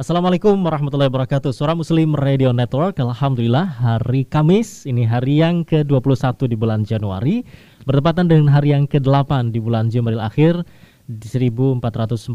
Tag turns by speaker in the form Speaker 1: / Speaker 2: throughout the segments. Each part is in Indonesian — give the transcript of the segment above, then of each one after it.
Speaker 1: Assalamualaikum warahmatullahi wabarakatuh. Suara Muslim Radio Network Alhamdulillah hari Kamis Ini hari yang ke-21 di bulan Januari Bertepatan dengan hari yang ke-8 di bulan Jumadil Akhir di 1442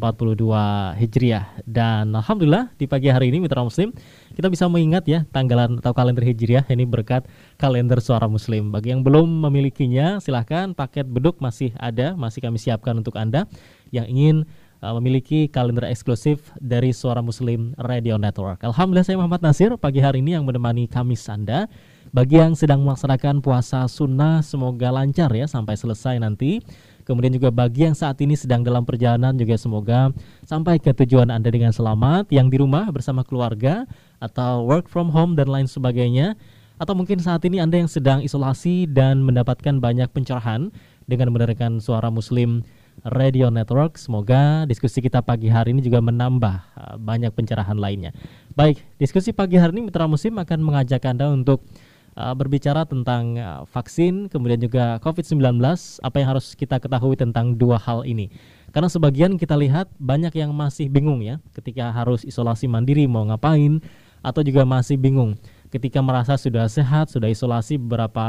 Speaker 1: Hijriah. Dan Alhamdulillah di pagi hari ini Mitra Muslim kita bisa mengingat ya tanggalan atau kalender Hijriah ini berkat kalender suara Muslim. Bagi yang belum memilikinya silahkan paket beduk masih ada masih kami siapkan untuk Anda. Yang ingin memiliki kalender eksklusif dari Suara Muslim Radio Network. Alhamdulillah saya Muhammad Nasir pagi hari ini yang menemani Kamis Anda. Bagi yang sedang melaksanakan puasa sunnah semoga lancar ya sampai selesai nanti. Kemudian juga bagi yang saat ini sedang dalam perjalanan juga semoga sampai ke tujuan Anda dengan selamat. Yang di rumah bersama keluarga atau work from home dan lain sebagainya. Atau mungkin saat ini Anda yang sedang isolasi dan mendapatkan banyak pencerahan dengan mendengarkan suara muslim Radio Network. Semoga diskusi kita pagi hari ini juga menambah uh, banyak pencerahan lainnya. Baik, diskusi pagi hari ini Mitra Muslim akan mengajak Anda untuk uh, berbicara tentang uh, vaksin, kemudian juga COVID-19, apa yang harus kita ketahui tentang dua hal ini. Karena sebagian kita lihat banyak yang masih bingung ya ketika harus isolasi mandiri mau ngapain atau juga masih bingung ketika merasa sudah sehat, sudah isolasi beberapa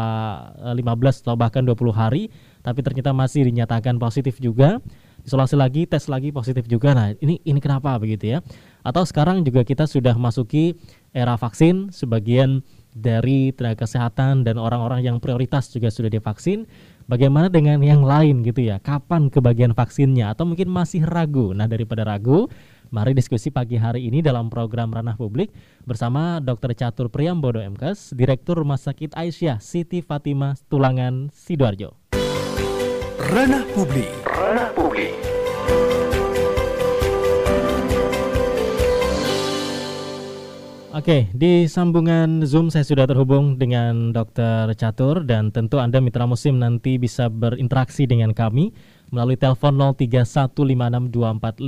Speaker 1: 15 atau bahkan 20 hari tapi ternyata masih dinyatakan positif juga. Isolasi lagi tes lagi positif juga. Nah ini ini kenapa begitu ya? Atau sekarang juga kita sudah masuki era vaksin sebagian dari tenaga kesehatan dan orang-orang yang prioritas juga sudah divaksin. Bagaimana dengan yang lain gitu ya? Kapan kebagian vaksinnya? Atau mungkin masih ragu? Nah daripada ragu Mari diskusi pagi hari ini dalam program Ranah Publik bersama Dr. Catur Priyambodo MKes, Direktur Rumah Sakit Aisyah Siti Fatimah Tulangan Sidoarjo.
Speaker 2: Ranah Publik. Ranah Publik.
Speaker 1: Oke, di sambungan Zoom saya sudah terhubung dengan Dr. Catur dan tentu Anda mitra musim nanti bisa berinteraksi dengan kami melalui telepon 0315624555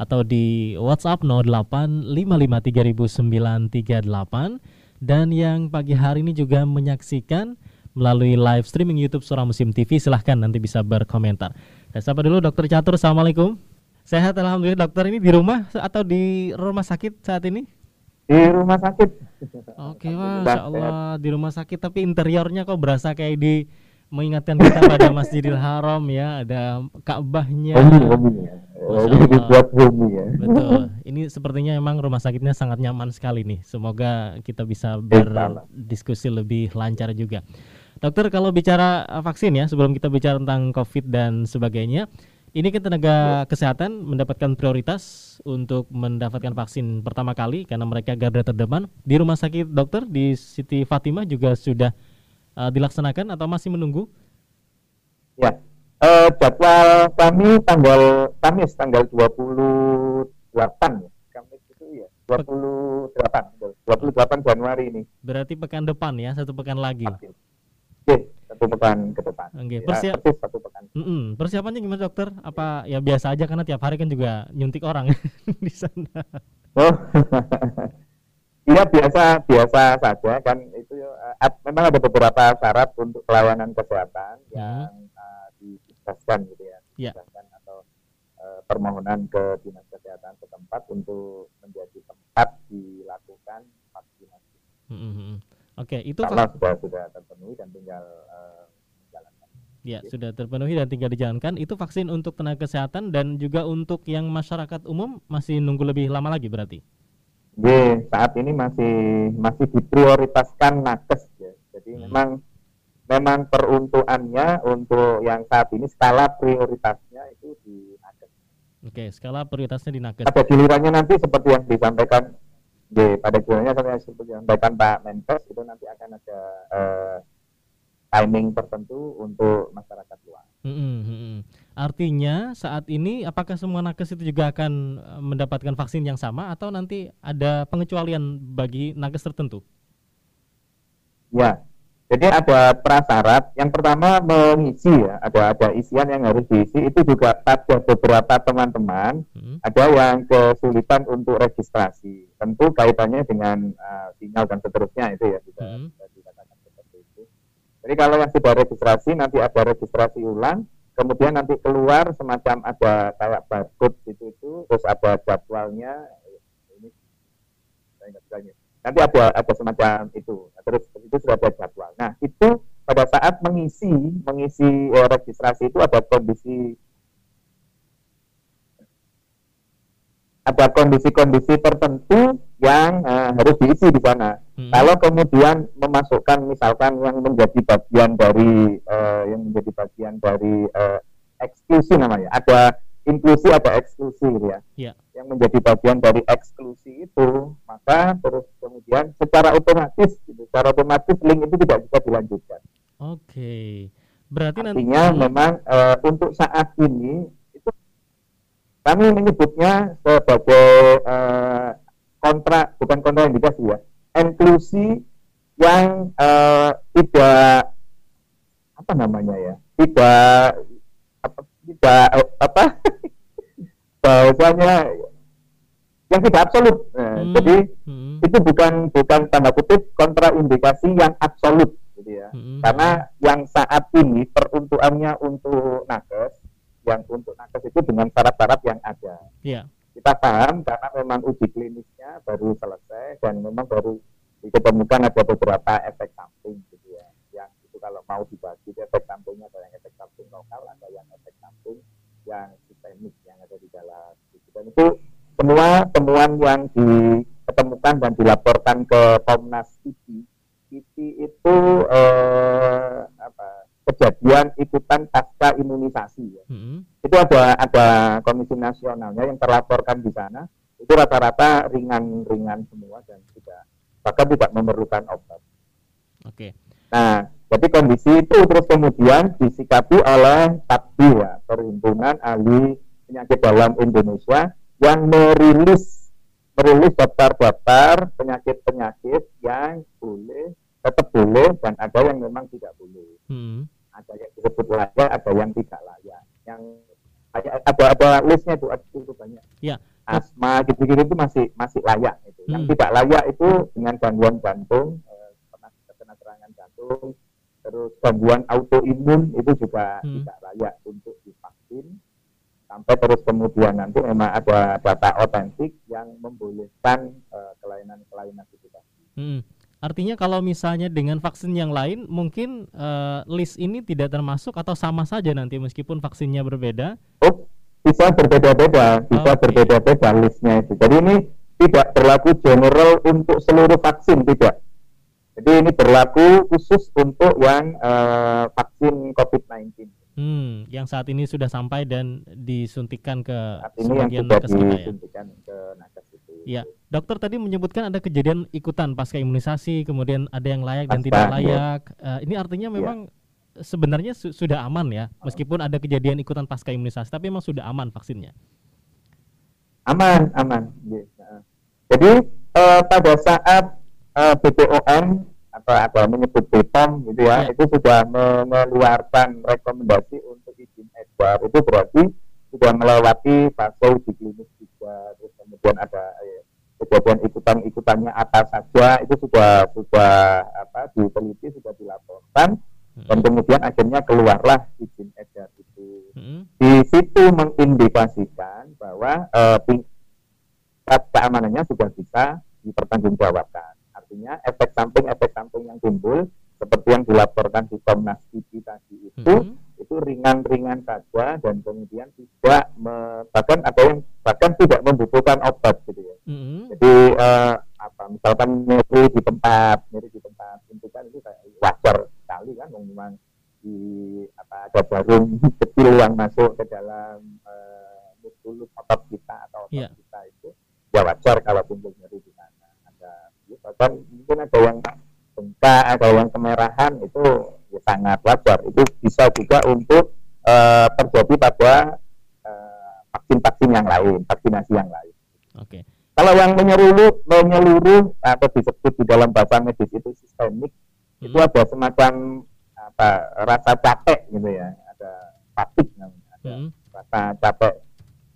Speaker 1: atau di WhatsApp 0855300938 dan yang pagi hari ini juga menyaksikan melalui live streaming YouTube Suara Musim TV. Silahkan nanti bisa berkomentar. Saya sapa dulu Dokter Catur. Assalamualaikum. Sehat Alhamdulillah dokter ini di rumah atau di rumah sakit saat ini?
Speaker 3: Di rumah sakit.
Speaker 1: Oke, Masya Allah di rumah sakit tapi interiornya kok berasa kayak di mengingatkan kita pada Masjidil Haram ya, ada Ka'bahnya.
Speaker 3: dibuat bumi ya.
Speaker 1: Betul. Ini sepertinya emang rumah sakitnya sangat nyaman sekali nih. Semoga kita bisa berdiskusi lebih lancar juga. Dokter kalau bicara uh, vaksin ya, sebelum kita bicara tentang COVID dan sebagainya, ini kan tenaga kesehatan mendapatkan prioritas untuk mendapatkan vaksin pertama kali karena mereka garda terdepan. Di rumah sakit dokter di Siti Fatimah juga sudah uh, dilaksanakan atau masih menunggu?
Speaker 3: Ya, uh, jadwal kami tanggal Kamis tanggal 28 ya. Kamis itu ya 28 28 Januari ini.
Speaker 1: Berarti pekan depan ya, satu pekan lagi.
Speaker 3: Oke satu pekan ke depan.
Speaker 1: Oke, okay. ya, satu pekan. Mm -mm. Persiapannya gimana dokter? Apa ya biasa aja karena tiap hari kan juga nyuntik orang di sana.
Speaker 3: Oh, iya biasa biasa saja kan itu uh, memang ada beberapa syarat untuk pelayanan kesehatan hmm. yang uh, dijelaskan gitu ya,
Speaker 1: yeah.
Speaker 3: atau uh, permohonan ke dinas kesehatan setempat untuk menjadi tempat dilakukan vaksinasi.
Speaker 1: Mm -hmm. Oke, itu
Speaker 3: karena sudah sudah terpenuhi dan tinggal uh, menjalankan.
Speaker 1: Ya, ya, sudah terpenuhi dan tinggal dijalankan. Itu vaksin untuk tenaga kesehatan dan juga untuk yang masyarakat umum masih nunggu lebih lama lagi berarti.
Speaker 3: Ya, saat ini masih masih diprioritaskan nakes ya. Jadi hmm. memang memang peruntukannya untuk yang saat ini skala prioritasnya itu di nakes.
Speaker 1: Oke, skala prioritasnya di nakes.
Speaker 3: Ada gilirannya nanti seperti yang disampaikan di pada saya seperti yang disampaikan Pak Menkes itu nanti akan ada uh, timing tertentu untuk masyarakat luas.
Speaker 1: Hmm, hmm. Artinya saat ini apakah semua nakes itu juga akan eh, mendapatkan vaksin yang sama atau nanti ada pengecualian bagi nakes tertentu?
Speaker 3: Ya, jadi ada prasyarat. Yang pertama mengisi ya, ada ada isian yang harus diisi. Itu juga pada beberapa teman-teman hmm. ada yang kesulitan untuk registrasi. Tentu kaitannya dengan uh, sinyal dan seterusnya itu ya bisa, hmm. dikatakan seperti itu. Jadi kalau yang sudah registrasi nanti ada registrasi ulang kemudian nanti keluar semacam ada kayak barcode gitu itu terus ada jadwalnya ini nanti ada ada semacam itu nah, terus itu sudah ada jadwal nah itu pada saat mengisi mengisi eh, registrasi itu ada kondisi ada kondisi-kondisi tertentu yang uh, harus diisi di sana. Hmm. Kalau kemudian memasukkan misalkan yang menjadi bagian dari uh, yang menjadi bagian dari uh, eksklusi namanya, ada inklusi ada eksklusi gitu ya. Yeah. Yang menjadi bagian dari eksklusi itu, maka terus kemudian secara otomatis gitu, secara otomatis link itu tidak bisa dilanjutkan.
Speaker 1: Oke. Okay. Berarti
Speaker 3: Artinya nanti memang uh, untuk saat ini kami menyebutnya sebagai uh, kontra bukan kontra indikasi ya inklusi yang uh, tidak apa namanya ya tidak tidak apa bahwasanya yang tidak absolut nah, hmm. jadi hmm. itu bukan bukan tanda kutip kontraindikasi yang absolut gitu ya hmm. karena yang saat ini peruntukannya untuk nakes yang untuk nakes itu dengan syarat-syarat yang ada. Yeah. Kita paham karena memang uji klinisnya baru selesai dan memang baru diketemukan ada beberapa efek semua temuan yang diketemukan dan dilaporkan ke Komnas IPI, IPI itu eh, apa kejadian ikutan pasca imunisasi ya. Hmm. Itu ada ada komisi nasionalnya yang terlaporkan di sana. Itu rata-rata ringan-ringan semua dan tidak bahkan tidak memerlukan obat.
Speaker 1: Oke. Okay.
Speaker 3: Nah, jadi kondisi itu terus kemudian disikapi oleh TAPBI ya, Perhimpunan Ahli Penyakit Dalam Indonesia yang merilis merilis daftar-daftar penyakit-penyakit yang boleh tetap boleh dan ada yang memang tidak boleh. Hmm ada yang disebut layak, ada yang tidak layak. Yang ada ada listnya itu itu banyak. Ya. Asma gitu-gitu itu masih masih layak itu. Hmm. Yang tidak layak itu dengan gangguan jantung, eh, pernah terkena serangan jantung, terus gangguan autoimun itu juga hmm. tidak layak untuk divaksin sampai terus kemudian nanti memang ada data otentik yang membolehkan uh, kelainan-kelainan itu tadi.
Speaker 1: Hmm. Artinya kalau misalnya dengan vaksin yang lain mungkin uh, list ini tidak termasuk atau sama saja nanti meskipun vaksinnya berbeda?
Speaker 3: Oh, bisa berbeda-beda, bisa okay. berbeda-beda listnya itu. Jadi ini tidak berlaku general untuk seluruh vaksin tidak. Jadi ini berlaku khusus untuk yang uh, vaksin COVID-19.
Speaker 1: Hmm, yang saat ini sudah sampai dan disuntikan ke
Speaker 3: saat ini yang sudah disuntikan ya? ke nakes itu.
Speaker 1: Ya, dokter tadi menyebutkan ada kejadian ikutan pasca imunisasi, kemudian ada yang layak dan tidak layak. Ya. Uh, ini artinya iya. memang ya. sebenarnya su sudah aman ya, meskipun ada kejadian ikutan pasca imunisasi, tapi memang sudah aman vaksinnya.
Speaker 3: Aman, aman. Jadi uh, pada saat uh, eh, BPOM atau atau menyebut BPOM gitu ya, ya. itu sudah mengeluarkan rekomendasi untuk izin edar itu berarti sudah melewati fase uji klinis juga terus kemudian ada eh, kejadian ikutan ikutannya atas saja itu sudah sudah apa diteliti sudah dilaporkan hmm. dan kemudian akhirnya keluarlah izin edar itu hmm. di situ mengindikasikan bahwa eh, tingkat keamanannya sudah bisa dipertanggungjawabkan artinya efek samping efek samping yang timbul seperti yang dilaporkan di Komnas IPI tadi itu hmm. itu ringan-ringan saja dan kemudian tidak me, bahkan ada yang bahkan tidak membutuhkan obat gitu ya. Hmm. Jadi uh, apa misalkan nyeri di tempat nyeri di tempat itu kan itu kayak wajar sekali kan memang di apa ada jarum kecil yang masuk ke dalam uh, muskulus otot kita atau otot yeah. kita itu ya wajar kalau timbul nyeri di sana bahkan mungkin ada yang bengkak ada yang kemerahan itu ya sangat wajar itu bisa juga untuk uh, terjadi pada vaksin-vaksin uh, yang lain, vaksinasi yang lain.
Speaker 1: Oke. Okay.
Speaker 3: Kalau yang menyeluruh, menyeluruh atau disebut di dalam bahasa medis itu sistemik, hmm. itu ada semacam apa rasa capek gitu ya, ada fatik namanya, ada hmm. rasa capek,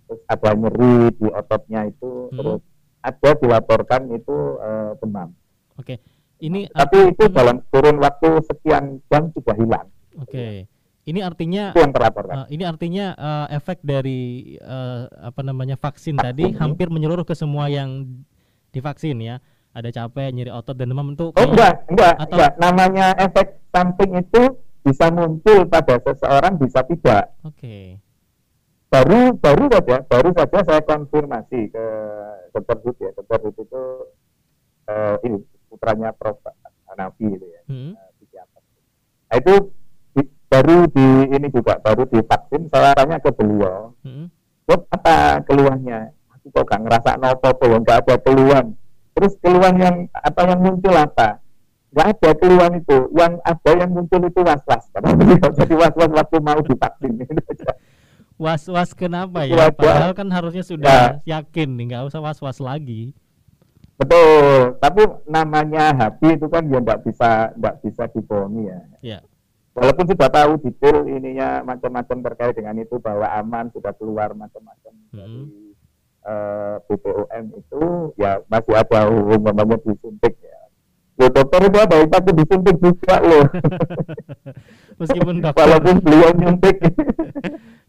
Speaker 3: terus ada nyeri di ototnya itu, hmm. terus ada dilaporkan itu uh, demam.
Speaker 1: Oke. Okay. Ini
Speaker 3: tapi itu dalam kurun waktu sekian jam sudah hilang.
Speaker 1: Oke. Okay. Ini artinya
Speaker 3: yang terlaporkan.
Speaker 1: Uh, ini artinya uh, efek dari uh, apa namanya vaksin, vaksin tadi ini. hampir menyeluruh ke semua yang divaksin ya. Ada capek, nyeri otot dan demam itu.
Speaker 3: Oh enggak, enggak, atau... enggak. Namanya efek samping itu bisa muncul pada seseorang, bisa tidak.
Speaker 1: Oke. Okay.
Speaker 3: Baru baru saja, baru saja saya konfirmasi ke dokter Hud ya, dokter Hud itu uh, ini putranya Prof. Hanafi itu ya, hmm. uh, Nah, itu baru di ini juga baru divaksin saya tanya ke beliau hmm. apa keluhannya? Aku kok gak ngerasa nopo apa nggak ada keluhan. Terus keluhan yang apa yang muncul apa? Nggak ada keluhan itu. Yang ada yang muncul itu was was jadi was was waktu mau divaksin.
Speaker 1: Was was kenapa ya? padahal kan harusnya sudah ya. yakin nih nggak usah was was lagi
Speaker 3: betul tapi namanya happy itu kan ya nggak bisa nggak bisa dibohongi ya,
Speaker 1: ya
Speaker 3: walaupun sudah tahu detail ininya macam-macam terkait dengan itu bahwa aman sudah keluar macam-macam hmm. dari uh, eh, BPOM itu ya masih ada umumnya disuntik ya. Ya dokter itu ada tapi disuntik juga loh.
Speaker 1: meskipun dokter.
Speaker 3: Walaupun beliau nyuntik.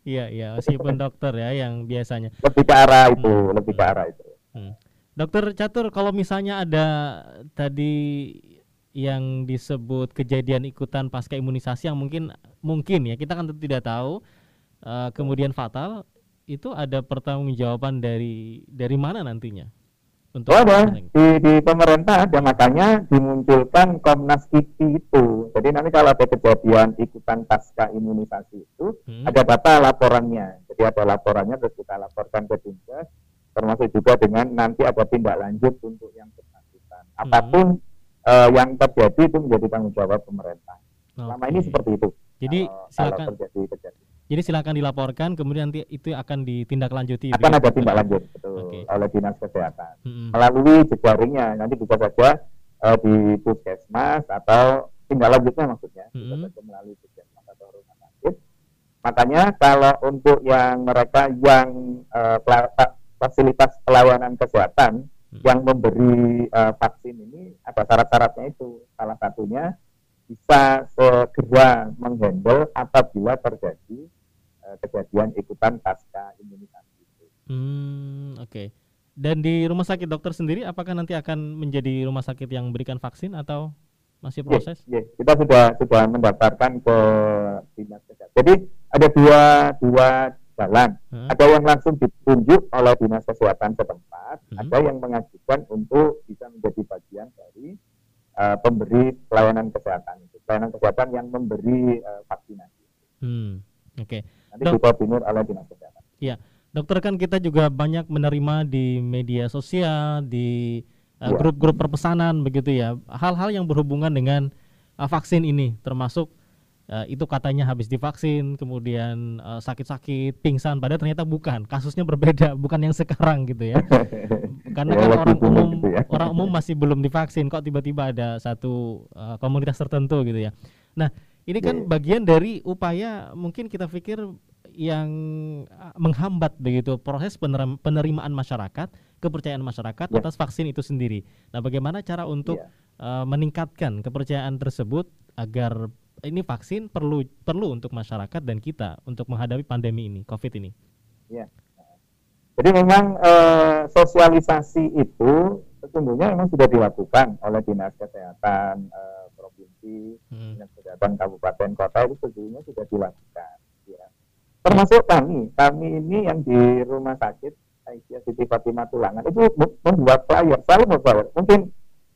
Speaker 1: Iya iya meskipun dokter ya yang biasanya.
Speaker 3: Lebih ke arah itu, hmm. lebih ke arah itu.
Speaker 1: Hmm. Dokter Catur kalau misalnya ada tadi yang disebut kejadian ikutan pasca imunisasi yang mungkin mungkin ya kita kan tentu tidak tahu uh, kemudian fatal itu ada pertanggungjawaban dari dari mana nantinya?
Speaker 3: Untuk oh, ada di, di pemerintah ada makanya dimunculkan Komnas KIPI itu. Jadi nanti kalau ada kejadian ikutan pasca imunisasi itu hmm. ada data laporannya. Jadi ada laporannya terus kita laporkan ke Dinkes termasuk juga dengan nanti ada tindak lanjut untuk yang bersangkutan hmm. apa pun uh, yang terjadi itu menjadi tanggung jawab pemerintah. Okay. Selama ini seperti itu.
Speaker 1: Jadi kalau, silakan. Kalau terjadi kejadian. Jadi silakan dilaporkan, kemudian nanti itu akan ditindaklanjuti.
Speaker 3: Akan ada tindak lanjut, betul, okay. oleh dinas kesehatan hmm. melalui jejaringnya. Nanti bisa saja uh, di puskesmas atau tindak lanjutnya maksudnya hmm. bisa saja melalui puskesmas atau rumah sakit. Makanya kalau untuk yang mereka yang uh, fasilitas pelayanan kesehatan Hmm. yang memberi uh, vaksin ini ada syarat-syaratnya itu. Salah satunya bisa segera menghandle apabila terjadi uh, kejadian ikutan pasca imunisasi itu.
Speaker 1: Hmm, oke. Okay. Dan di rumah sakit dokter sendiri apakah nanti akan menjadi rumah sakit yang memberikan vaksin atau masih proses?
Speaker 3: Yeah, yeah. kita sudah sudah mendaftarkan ke dinas kesehatan. Jadi ada dua dua jalan. Hmm. Ada yang langsung ditunjuk oleh dinas kesehatan setempat, hmm. ada yang mengajukan untuk bisa menjadi bagian dari uh, pemberi pelayanan kesehatan itu, pelayanan kesehatan yang memberi uh, vaksinasi.
Speaker 1: Hmm. Oke. Okay.
Speaker 3: Nanti dikoordinir oleh dinas kesehatan.
Speaker 1: Iya, dokter kan kita juga banyak menerima di media sosial, di uh, grup-grup perpesanan begitu ya, hal-hal yang berhubungan dengan uh, vaksin ini, termasuk uh, itu katanya habis divaksin kemudian uh, sakit-sakit pingsan padahal ternyata bukan kasusnya berbeda bukan yang sekarang gitu ya karena kan orang umum gitu ya. orang umum masih belum divaksin kok tiba-tiba ada satu uh, komunitas tertentu gitu ya nah ini kan iya. bagian dari upaya mungkin kita pikir yang menghambat begitu proses penerimaan masyarakat, kepercayaan masyarakat yeah. atas vaksin itu sendiri. Nah, bagaimana cara untuk yeah. uh, meningkatkan kepercayaan tersebut agar ini vaksin perlu perlu untuk masyarakat dan kita untuk menghadapi pandemi ini, COVID ini.
Speaker 3: Ya. Jadi memang e, sosialisasi itu sesungguhnya memang sudah dilakukan oleh dinas kesehatan e, provinsi, hmm. dinas kesehatan kabupaten kota itu sesungguhnya sudah dilakukan. Ya. Termasuk kami, kami ini yang di rumah sakit Aisyah Siti Fatimah Tulangan itu membuat flyer, selalu membuat flyer. Mungkin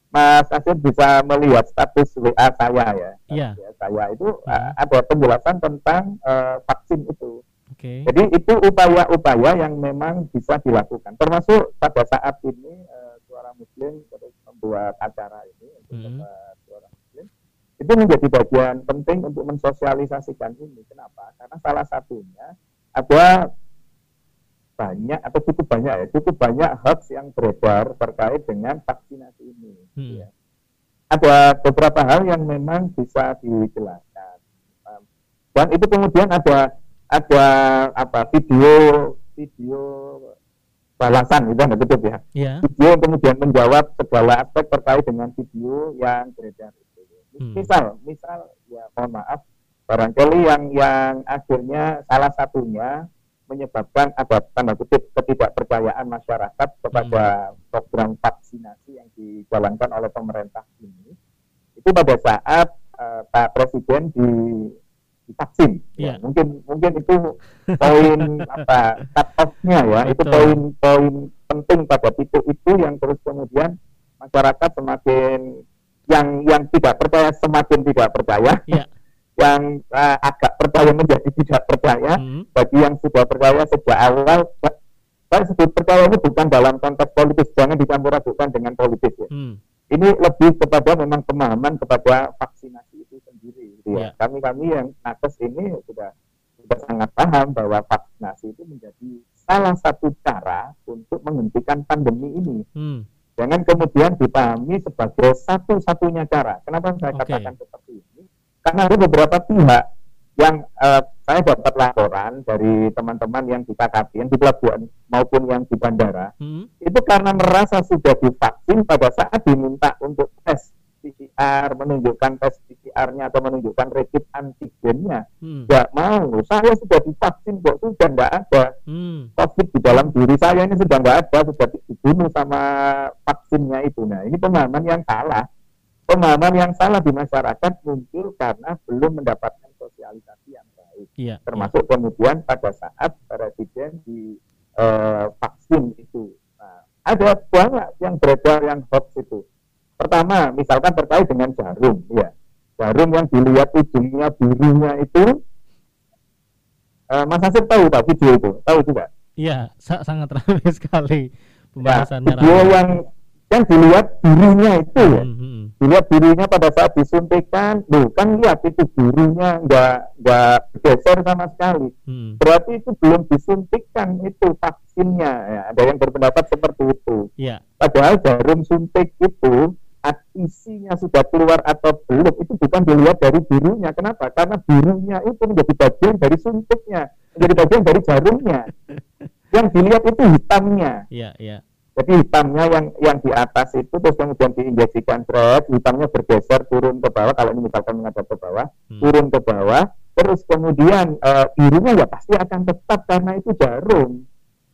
Speaker 3: Mas Asir bisa melihat status WA saya ya.
Speaker 1: Iya.
Speaker 3: Saya itu uh, ada penjelasan tentang uh, vaksin itu.
Speaker 1: Okay.
Speaker 3: Jadi itu upaya-upaya yang memang bisa dilakukan. Termasuk pada saat ini uh, suara Muslim terus membuat acara ini untuk hmm. suara Muslim. itu menjadi bagian penting untuk mensosialisasikan ini. Kenapa? Karena salah satunya ada banyak atau cukup banyak ya, cukup banyak hoax yang beredar terkait dengan vaksinasi ini. Hmm. Ya. Ada beberapa hal yang memang bisa dijelaskan. Dan itu kemudian ada ada apa video video balasan itu anda tutup ya. Yeah. Video kemudian menjawab segala aspek terkait dengan video yang beredar itu. Hmm. Misal, misal ya mohon maaf, barangkali yang yang akhirnya salah satunya menyebabkan ada tanda kutip ketidakpercayaan masyarakat kepada hmm. program vaksinasi yang dijalankan oleh pemerintah ini itu pada saat uh, Pak Presiden di divaksin. Yeah. Ya, mungkin mungkin itu poin apa cut off-nya ya, Betul. itu poin-poin penting pada titik itu yang terus kemudian masyarakat semakin yang yang tidak percaya semakin tidak percaya. Yeah. Yang uh, agak percaya menjadi tidak percaya, hmm. bagi yang sudah percaya sejak awal, saya sebut percaya ini bukan dalam konteks politis, jangan dicampur adukan dengan politis ya. Hmm. Ini lebih kepada memang pemahaman kepada vaksinasi itu sendiri. Gitu ya. Kami-kami yang nakes ini sudah sudah sangat paham bahwa vaksinasi itu menjadi salah satu cara untuk menghentikan pandemi ini. Hmm. Jangan kemudian dipahami sebagai satu-satunya cara. Kenapa saya okay. katakan ini? Karena ada beberapa pihak yang uh, saya dapat laporan dari teman-teman yang di yang di pelabuhan maupun yang di bandara, hmm. itu karena merasa sudah divaksin pada saat diminta untuk tes PCR, menunjukkan tes PCR-nya atau menunjukkan rapid antigennya, hmm. mau. Saya sudah divaksin kok, sudah tidak ada. Hmm. COVID di dalam diri saya ini sudah tidak ada, sudah dibunuh sama vaksinnya itu. Nah, ini pemahaman yang salah pemahaman yang salah di masyarakat muncul karena belum mendapatkan sosialisasi yang baik. Iya, Termasuk iya. kemudian pada saat presiden di uh, vaksin itu. Nah, ada banyak yang beredar yang hoax itu. Pertama, misalkan terkait dengan jarum, ya. Jarum yang dilihat ujungnya birunya itu uh, Mas Asif tahu tak video itu? Tahu juga?
Speaker 1: Iya, sangat ramai sekali pembahasannya.
Speaker 3: Ya, video yang yang dilihat birunya itu ya. Hmm, hmm. Dilihat birunya pada saat disuntikan, tuh kan lihat itu birunya nggak nggak geser sama sekali. Hmm. Berarti itu belum disuntikkan itu vaksinnya. Ya, ada yang berpendapat seperti itu. Yeah. Padahal jarum suntik itu isinya sudah keluar atau belum itu bukan dilihat dari birunya. Kenapa? Karena birunya itu menjadi bagian dari suntiknya, menjadi bagian dari jarumnya. Yang dilihat itu hitamnya. Yeah. Yeah jadi hitamnya yang yang di atas itu terus kemudian diinjeksikan thread, hitamnya bergeser turun ke bawah. Kalau ini misalkan menghadap ke bawah, hmm. turun ke bawah. Terus kemudian e, birunya ya pasti akan tetap karena itu jarum.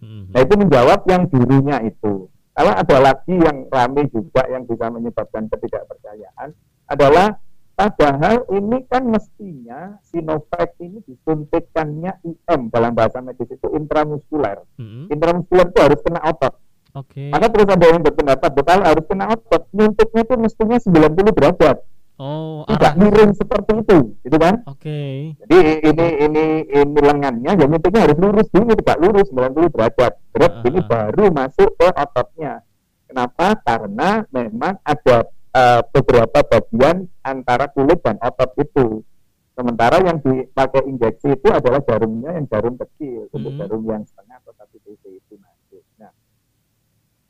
Speaker 3: Hmm. Nah itu menjawab yang birunya itu. Kalau ada lagi yang ramai juga yang bisa menyebabkan ketidakpercayaan adalah padahal ini kan mestinya Sinovac ini disuntikannya IM dalam bahasa medis itu intramuskuler. Hmm. Intramuskuler itu harus kena otot. Oke. Okay. Maka terus ada yang berpendapat betul harus kena otot. Nyuntiknya itu mestinya 90 derajat. Oh, tidak arah. miring seperti itu, gitu kan? Oke. Okay. Jadi ini ini ini lengannya ya nyuntiknya harus lurus dulu, tidak lurus 90 derajat. Terus uh. ini baru masuk ke ototnya. Kenapa? Karena memang ada uh, beberapa bagian antara kulit dan otot itu. Sementara yang dipakai injeksi itu adalah jarumnya yang jarum kecil, untuk hmm. jarum yang setengah atau satu cc itu. Nah,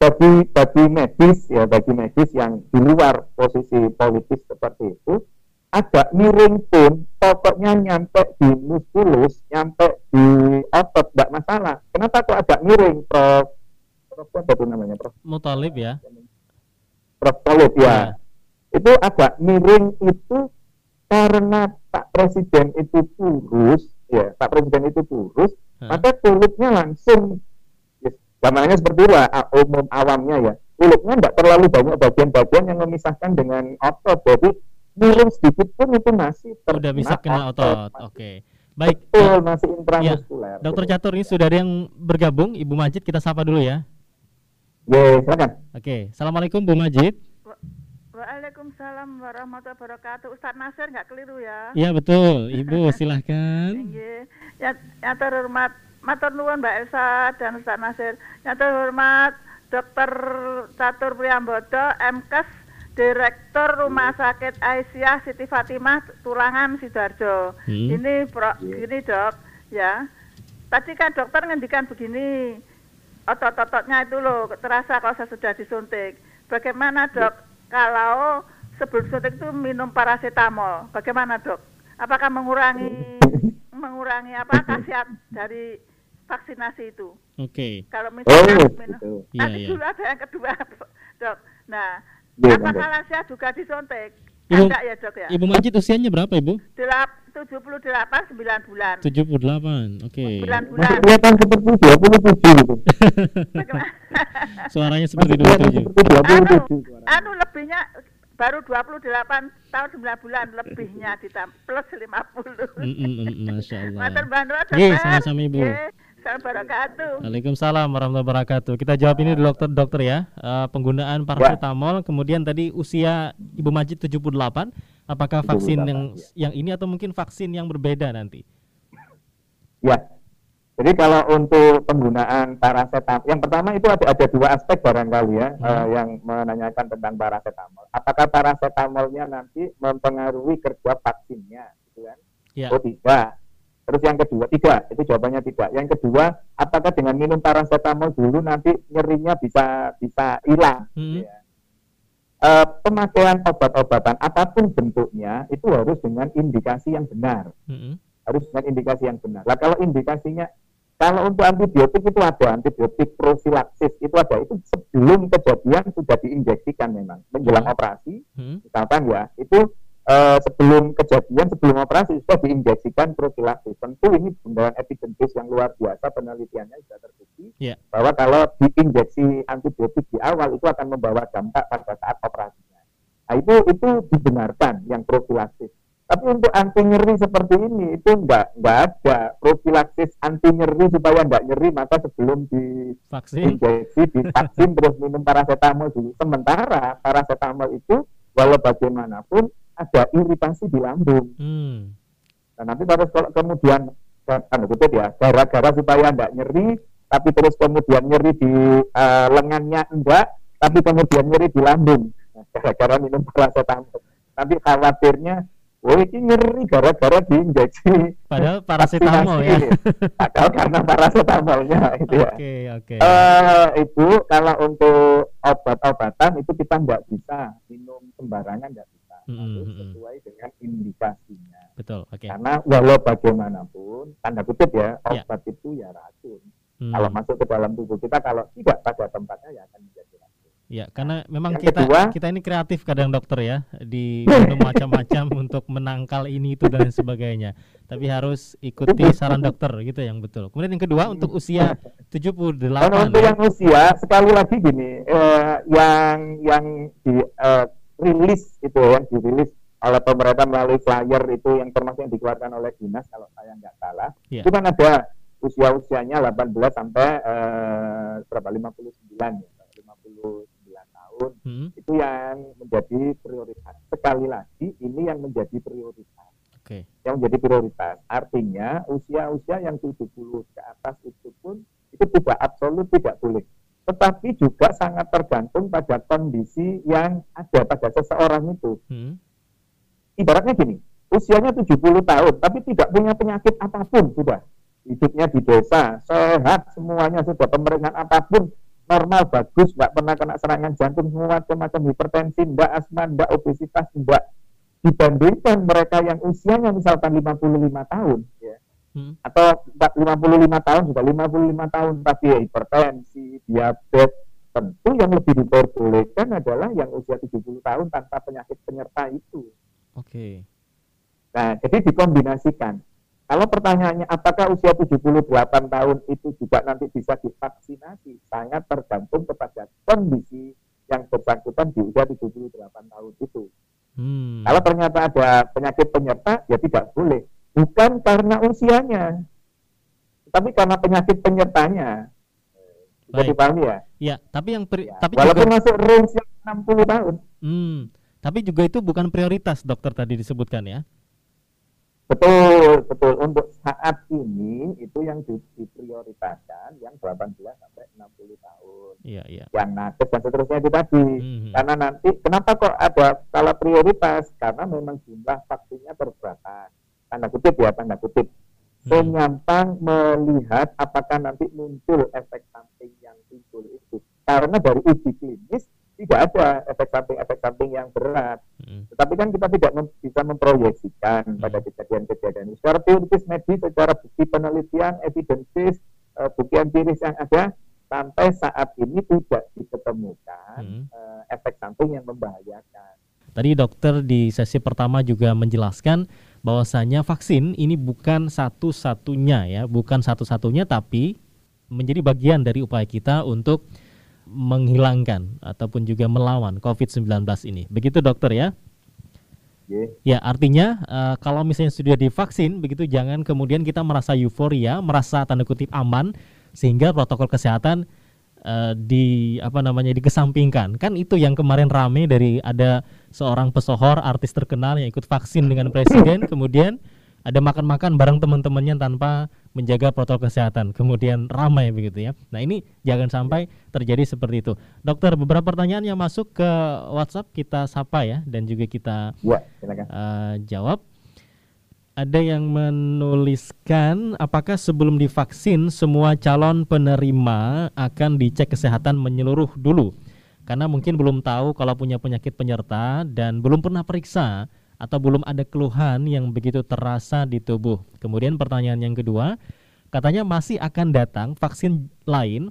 Speaker 3: bagi bagi medis ya bagi medis yang di luar posisi politis seperti itu agak miring pun pokoknya nyampe di muskulus nyampe di otot tidak masalah. Kenapa kok agak miring prof? Prof apa itu namanya prof?
Speaker 1: Mutalib ya.
Speaker 3: Prof mutalib ya. ya itu agak miring itu karena Pak Presiden itu kurus ya Pak Presiden itu kurus maka kulitnya langsung Gambarnya seperti itu umum awamnya ya. Kulitnya tidak terlalu banyak bagian-bagian yang memisahkan dengan otot. Jadi miring sedikit pun itu masih
Speaker 1: Sudah bisa kena otot. Oke. Okay. Baik.
Speaker 3: Betul, masih intramuskuler.
Speaker 1: Ya. Dokter Catur ini sudah ada yang bergabung. Ibu Majid kita sapa dulu ya.
Speaker 3: Ya, silakan.
Speaker 1: Oke. Assalamualaikum Bu Majid.
Speaker 4: Waalaikumsalam warahmatullahi wabarakatuh. Ustadz Nasir nggak keliru ya?
Speaker 1: Iya betul, Ibu silahkan.
Speaker 4: Ya, yang terhormat Matur nuwun Mbak Elsa dan Ustaz Nasir. Yang terhormat Dr. Catur Priambodo, MKes Direktur Rumah Sakit Aisyah Siti Fatimah Tulangan Sidoarjo.
Speaker 1: Hmm.
Speaker 4: Ini pro, gini dok, ya. Tadi kan dokter ngendikan begini, otot-ototnya itu loh terasa kalau saya sudah disuntik. Bagaimana dok kalau sebelum suntik itu minum paracetamol? Bagaimana dok? Apakah mengurangi mengurangi apa khasiat dari vaksinasi itu?
Speaker 1: Oke.
Speaker 4: Kalau
Speaker 3: Oh,
Speaker 4: misalnya minum,
Speaker 3: gitu.
Speaker 1: Iya,
Speaker 4: nanti
Speaker 1: iya.
Speaker 4: dulu ada yang kedua, dok. Nah,
Speaker 3: Iya,
Speaker 4: apakah lansia juga disuntik?
Speaker 1: Ibu-
Speaker 4: Enggak ya dok ya?
Speaker 1: Ibu Majid usianya berapa Ibu?
Speaker 4: Delap, 78, 9 bulan.
Speaker 1: 78. Oke.
Speaker 4: 9
Speaker 3: Masih
Speaker 4: bulan.
Speaker 3: kelihatan seperti 27 gitu.
Speaker 1: Suaranya
Speaker 3: Masih
Speaker 1: seperti
Speaker 3: kelihatan
Speaker 1: 27.
Speaker 3: seperti 27 suaranya.
Speaker 4: anu lebihnya baru 28 tahun 9 bulan lebihnya ditambah plus 50.
Speaker 1: Mm, mm, mm, Masya Allah.
Speaker 4: Matur bantu
Speaker 1: Nggih, sama-sama, Ibu.
Speaker 4: Salam barakatuh.
Speaker 1: Waalaikumsalam warahmatullahi wabarakatuh. Kita jawab ini dokter dokter ya. Eh, penggunaan paracetamol, kemudian tadi usia Ibu Majid 78. Apakah vaksin
Speaker 3: 78,
Speaker 1: yang
Speaker 3: ya.
Speaker 1: yang ini atau mungkin vaksin yang berbeda nanti?
Speaker 3: Ya. Jadi kalau untuk penggunaan paracetamol, yang pertama itu ada ada dua aspek barangkali ya
Speaker 1: Hmm.
Speaker 3: eh, yang menanyakan tentang paracetamol. Apakah paracetamolnya nanti mempengaruhi kerja vaksinnya, gitu kan?
Speaker 1: Ya.
Speaker 3: Oh tidak. Terus yang kedua tidak, itu jawabannya tidak. Yang kedua, apakah dengan minum paracetamol dulu nanti nyerinya bisa bisa hilang?
Speaker 1: Hmm.
Speaker 3: Ya. Eh, pemakaian obat-obatan apa pun bentuknya itu harus dengan indikasi yang benar
Speaker 1: Mm-mm.
Speaker 3: harus dengan indikasi yang benar. Nah, kalau indikasinya kalau untuk antibiotik itu ada antibiotik profilaksis itu ada itu sebelum kejadian sudah diinjeksikan memang menjelang
Speaker 1: Hmm.
Speaker 3: operasi
Speaker 1: Hmm.
Speaker 3: misalkan ya itu eh, sebelum kejadian sebelum operasi sudah diinjeksikan profilaksis tentu ini evidence base yang luar biasa penelitiannya sudah terbukti
Speaker 1: Ya.
Speaker 3: bahwa kalau diinjeksi antibiotik di awal itu akan membawa dampak pada saat operasinya nah itu itu dibenarkan yang profilaksis tapi untuk anti nyeri seperti ini itu enggak enggak ada profilaksis anti nyeri supaya enggak nyeri maka sebelum
Speaker 1: Vaksin.
Speaker 3: diinjeksi divaksin terus minum paracetamol dulu. Sementara paracetamol itu walau bagaimanapun ada iritasi di lambung.
Speaker 1: Hmm.
Speaker 3: Nah, nanti terus kalau kemudian tanda kutip ya gara-gara supaya enggak nyeri tapi terus kemudian nyeri di eh, lengannya enggak tapi kemudian nyeri di lambung Nah, gara-gara minum paracetamol. Tapi khawatirnya Oh ini nyeri gara-gara diinjeksi
Speaker 1: Padahal paracetamol ya.
Speaker 3: Padahal karena paracetamolnya itu ya.
Speaker 1: Oke, oke.
Speaker 3: Eh, Ibu, kalau untuk obat-obatan itu kita nggak bisa minum sembarangan nggak bisa.
Speaker 1: Mm,
Speaker 3: Harus
Speaker 1: mm, mm.
Speaker 3: sesuai dengan indikasinya.
Speaker 1: Betul, oke.
Speaker 3: Karena walau bagaimanapun, tanda kutip ya,
Speaker 1: Ya.
Speaker 3: obat itu ya racun.
Speaker 1: Hmm.
Speaker 3: Kalau masuk ke dalam tubuh kita, kalau tidak pada tempatnya ya akan menjadi racun.
Speaker 1: Ya, karena memang
Speaker 3: Yang
Speaker 1: kita
Speaker 3: kedua-
Speaker 1: kita ini kreatif kadang dokter ya, di macam-macam untuk menangkal ini itu dan sebagainya. Tapi harus ikuti saran dokter gitu yang betul. Kemudian yang kedua untuk usia 78
Speaker 3: Kalau untuk
Speaker 1: ya.
Speaker 3: yang usia, sekali lagi gini, eh, yang yang di eh, rilis itu ya, yang dirilis oleh pemerintah melalui flyer itu yang termasuk yang dikeluarkan oleh dinas kalau saya nggak salah,
Speaker 1: Iya.
Speaker 3: itu kan ada usia-usianya 18 sampai eh, berapa 59 ya, 59 tahun
Speaker 1: Hmm,
Speaker 3: itu yang menjadi prioritas. Sekali lagi ini yang menjadi prioritas
Speaker 1: Oke.
Speaker 3: yang menjadi prioritas. Artinya usia-usia yang 70 ke atas itu pun itu tidak absolut tidak boleh. Tetapi juga sangat tergantung pada kondisi yang ada pada seseorang itu.
Speaker 1: Hmm,
Speaker 3: Ibaratnya gini, usianya 70 tahun tapi tidak punya penyakit apa pun sudah. Hidupnya di desa, sehat semuanya sudah pemerintahan apa pun normal bagus, nggak pernah kena serangan jantung semua macam-macam hipertensi, enggak asma, enggak obesitas, enggak dibandingkan mereka yang usianya misalkan 55 tahun ya
Speaker 1: hmm,
Speaker 3: atau 55 tahun sudah 55 tahun tapi ya hipertensi, diabetes tentu yang lebih diperbolehkan adalah yang usia 70 tahun tanpa penyakit penyerta itu.
Speaker 1: Oke.
Speaker 3: Nah, jadi dikombinasikan. Kalau pertanyaannya apakah usia 78 tahun itu juga nanti bisa divaksinasi, sangat tergantung kepada kondisi yang bersangkutan di usia 78 tahun itu.
Speaker 1: Hmm.
Speaker 3: Kalau ternyata ada penyakit penyerta, ya tidak boleh. Bukan karena usianya, tapi karena penyakit penyertanya. Bisa dipahami ya?
Speaker 1: Ya, tapi yang pri-
Speaker 3: Ya,
Speaker 1: tapi
Speaker 3: Walaupun
Speaker 1: juga
Speaker 3: masuk range yang 60 tahun.
Speaker 1: hmm, tapi juga itu bukan prioritas dokter tadi disebutkan ya.
Speaker 3: Betul, betul. Untuk saat ini itu yang di, diprioritaskan yang 18 sampai 60 tahun.
Speaker 1: Iya, iya.
Speaker 3: Yang nakes dan seterusnya itu tadi. Hmm. Karena nanti kenapa kok ada skala prioritas? Karena memang jumlah vaksinnya terbatas. Tanda kutip ya, tanda kutip. Penyampang hmm. melihat apakah nanti muncul efek samping yang timbul itu. Karena dari uji klinis tidak ada efek samping-efek samping yang berat. Hmm. Tetapi kan kita tidak mem bisa memproyeksikan hmm. pada kejadian-kejadian. Secara teoritis medis, secara bukti penelitian, evidences, uh, bukti empiris yang ada, sampai saat ini tidak diketemukan hmm. uh, efek samping yang membahayakan.
Speaker 1: Tadi dokter di sesi pertama juga menjelaskan bahwasanya vaksin ini bukan satu-satunya ya, bukan satu-satunya tapi menjadi bagian dari upaya kita untuk menghilangkan ataupun juga melawan COVID-19 ini. Begitu dokter ya? Yeah. Ya, artinya uh, kalau misalnya sudah divaksin, begitu jangan kemudian kita merasa euforia, merasa tanda kutip aman, sehingga protokol kesehatan uh, di apa namanya dikesampingkan. Kan itu yang kemarin rame dari ada seorang pesohor artis terkenal yang ikut vaksin dengan presiden, kemudian ada makan-makan bareng teman-temannya tanpa menjaga protokol kesehatan. Kemudian ramai begitu ya. Nah, ini jangan sampai terjadi seperti itu. Dokter, beberapa pertanyaan yang masuk ke WhatsApp kita sapa ya dan juga kita ya, uh, jawab. Ada yang menuliskan apakah sebelum divaksin semua calon penerima akan dicek kesehatan menyeluruh dulu? Karena mungkin belum tahu kalau punya penyakit penyerta dan belum pernah periksa atau belum ada keluhan yang begitu terasa di tubuh. Kemudian pertanyaan yang kedua, katanya masih akan datang vaksin lain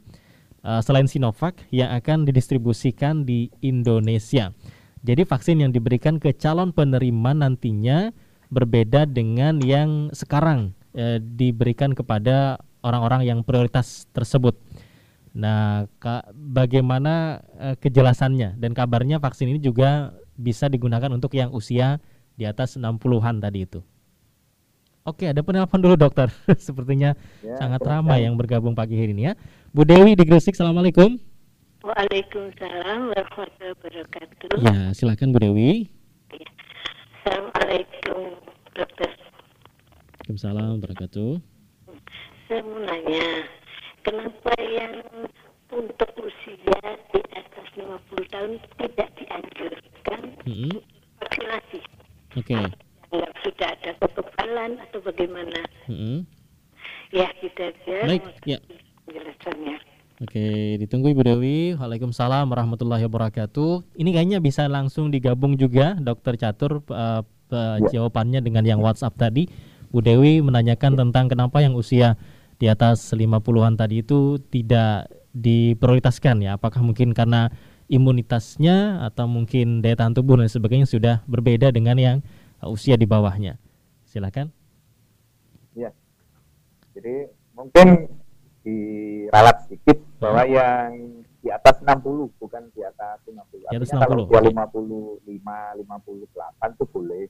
Speaker 1: uh, selain Sinovac yang akan didistribusikan di Indonesia. Jadi vaksin yang diberikan ke calon penerima nantinya berbeda dengan yang sekarang uh, diberikan kepada orang-orang yang prioritas tersebut. Nah, bagaimana uh, kejelasannya dan kabarnya vaksin ini juga bisa digunakan untuk yang usia di atas 60-an tadi itu. Oke, ada penelpon dulu dokter. Sepertinya ya, sangat ramai yang bergabung pagi hari ini ya. Bu Dewi di Gresik, Assalamualaikum.
Speaker 5: Waalaikumsalam warahmatullahi wabarakatuh.
Speaker 1: Ya, silakan Bu Dewi.
Speaker 5: Ya. Assalamualaikum dokter.
Speaker 1: Waalaikumsalam wabarakatuh.
Speaker 5: Saya mau nanya, kenapa yang untuk usia di atas 50 tahun tidak dianjurkan -hmm. vaksinasi?
Speaker 1: Oke. Okay.
Speaker 5: sudah ada kekebalan atau bagaimana?
Speaker 1: Mm-hmm.
Speaker 5: Ya, gitu aja.
Speaker 1: Baik, ya.
Speaker 5: Penjelasannya.
Speaker 1: Oke, ditunggu Ibu Dewi. Waalaikumsalam warahmatullahi wabarakatuh. Ini kayaknya bisa langsung digabung juga Dokter Catur uh, uh, jawabannya dengan yang WhatsApp tadi. Bu Dewi menanyakan tentang kenapa yang usia di atas 50-an tadi itu tidak diprioritaskan ya. Apakah mungkin karena imunitasnya atau mungkin daya tahan tubuh dan sebagainya sudah berbeda dengan yang usia di bawahnya. Silakan.
Speaker 3: Ya. Jadi mungkin diralat sedikit bahwa hmm. yang di atas 60 bukan di atas 50.
Speaker 1: Di atas
Speaker 3: Artinya 60. Kalau 55, 58 itu boleh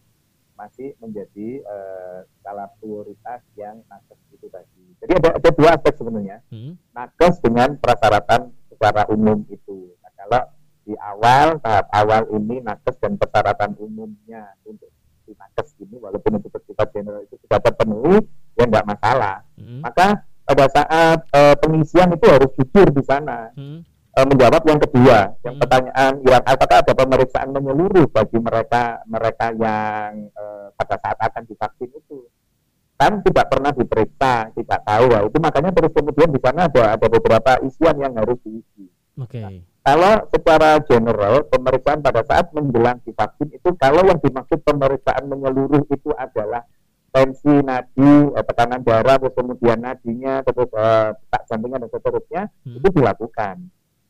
Speaker 3: masih menjadi uh, skala prioritas yang nakes itu tadi. Jadi ada ada dua aspek sebenarnya. Hmm. Nakes dengan persyaratan secara umum itu kalau di awal tahap awal ini nakes dan persyaratan umumnya untuk di nakes ini walaupun itu bersifat general itu sudah terpenuhi ya tidak masalah hmm. maka pada saat uh, pengisian itu harus jujur di sana hmm. Uh, menjawab yang kedua yang hmm. pertanyaan yang apakah ada pemeriksaan menyeluruh bagi mereka mereka yang uh, pada saat akan divaksin itu kan tidak pernah diperiksa tidak tahu itu makanya terus kemudian di sana ada ada beberapa isian yang harus diisi
Speaker 1: Okay.
Speaker 3: Nah, kalau secara general pemeriksaan pada saat menjelang divaksin itu kalau yang dimaksud pemeriksaan menyeluruh itu adalah tensi nadi, eh, tekanan darah, terus kemudian nadinya, terus eh, tak jantungnya dan seterusnya hmm. itu dilakukan.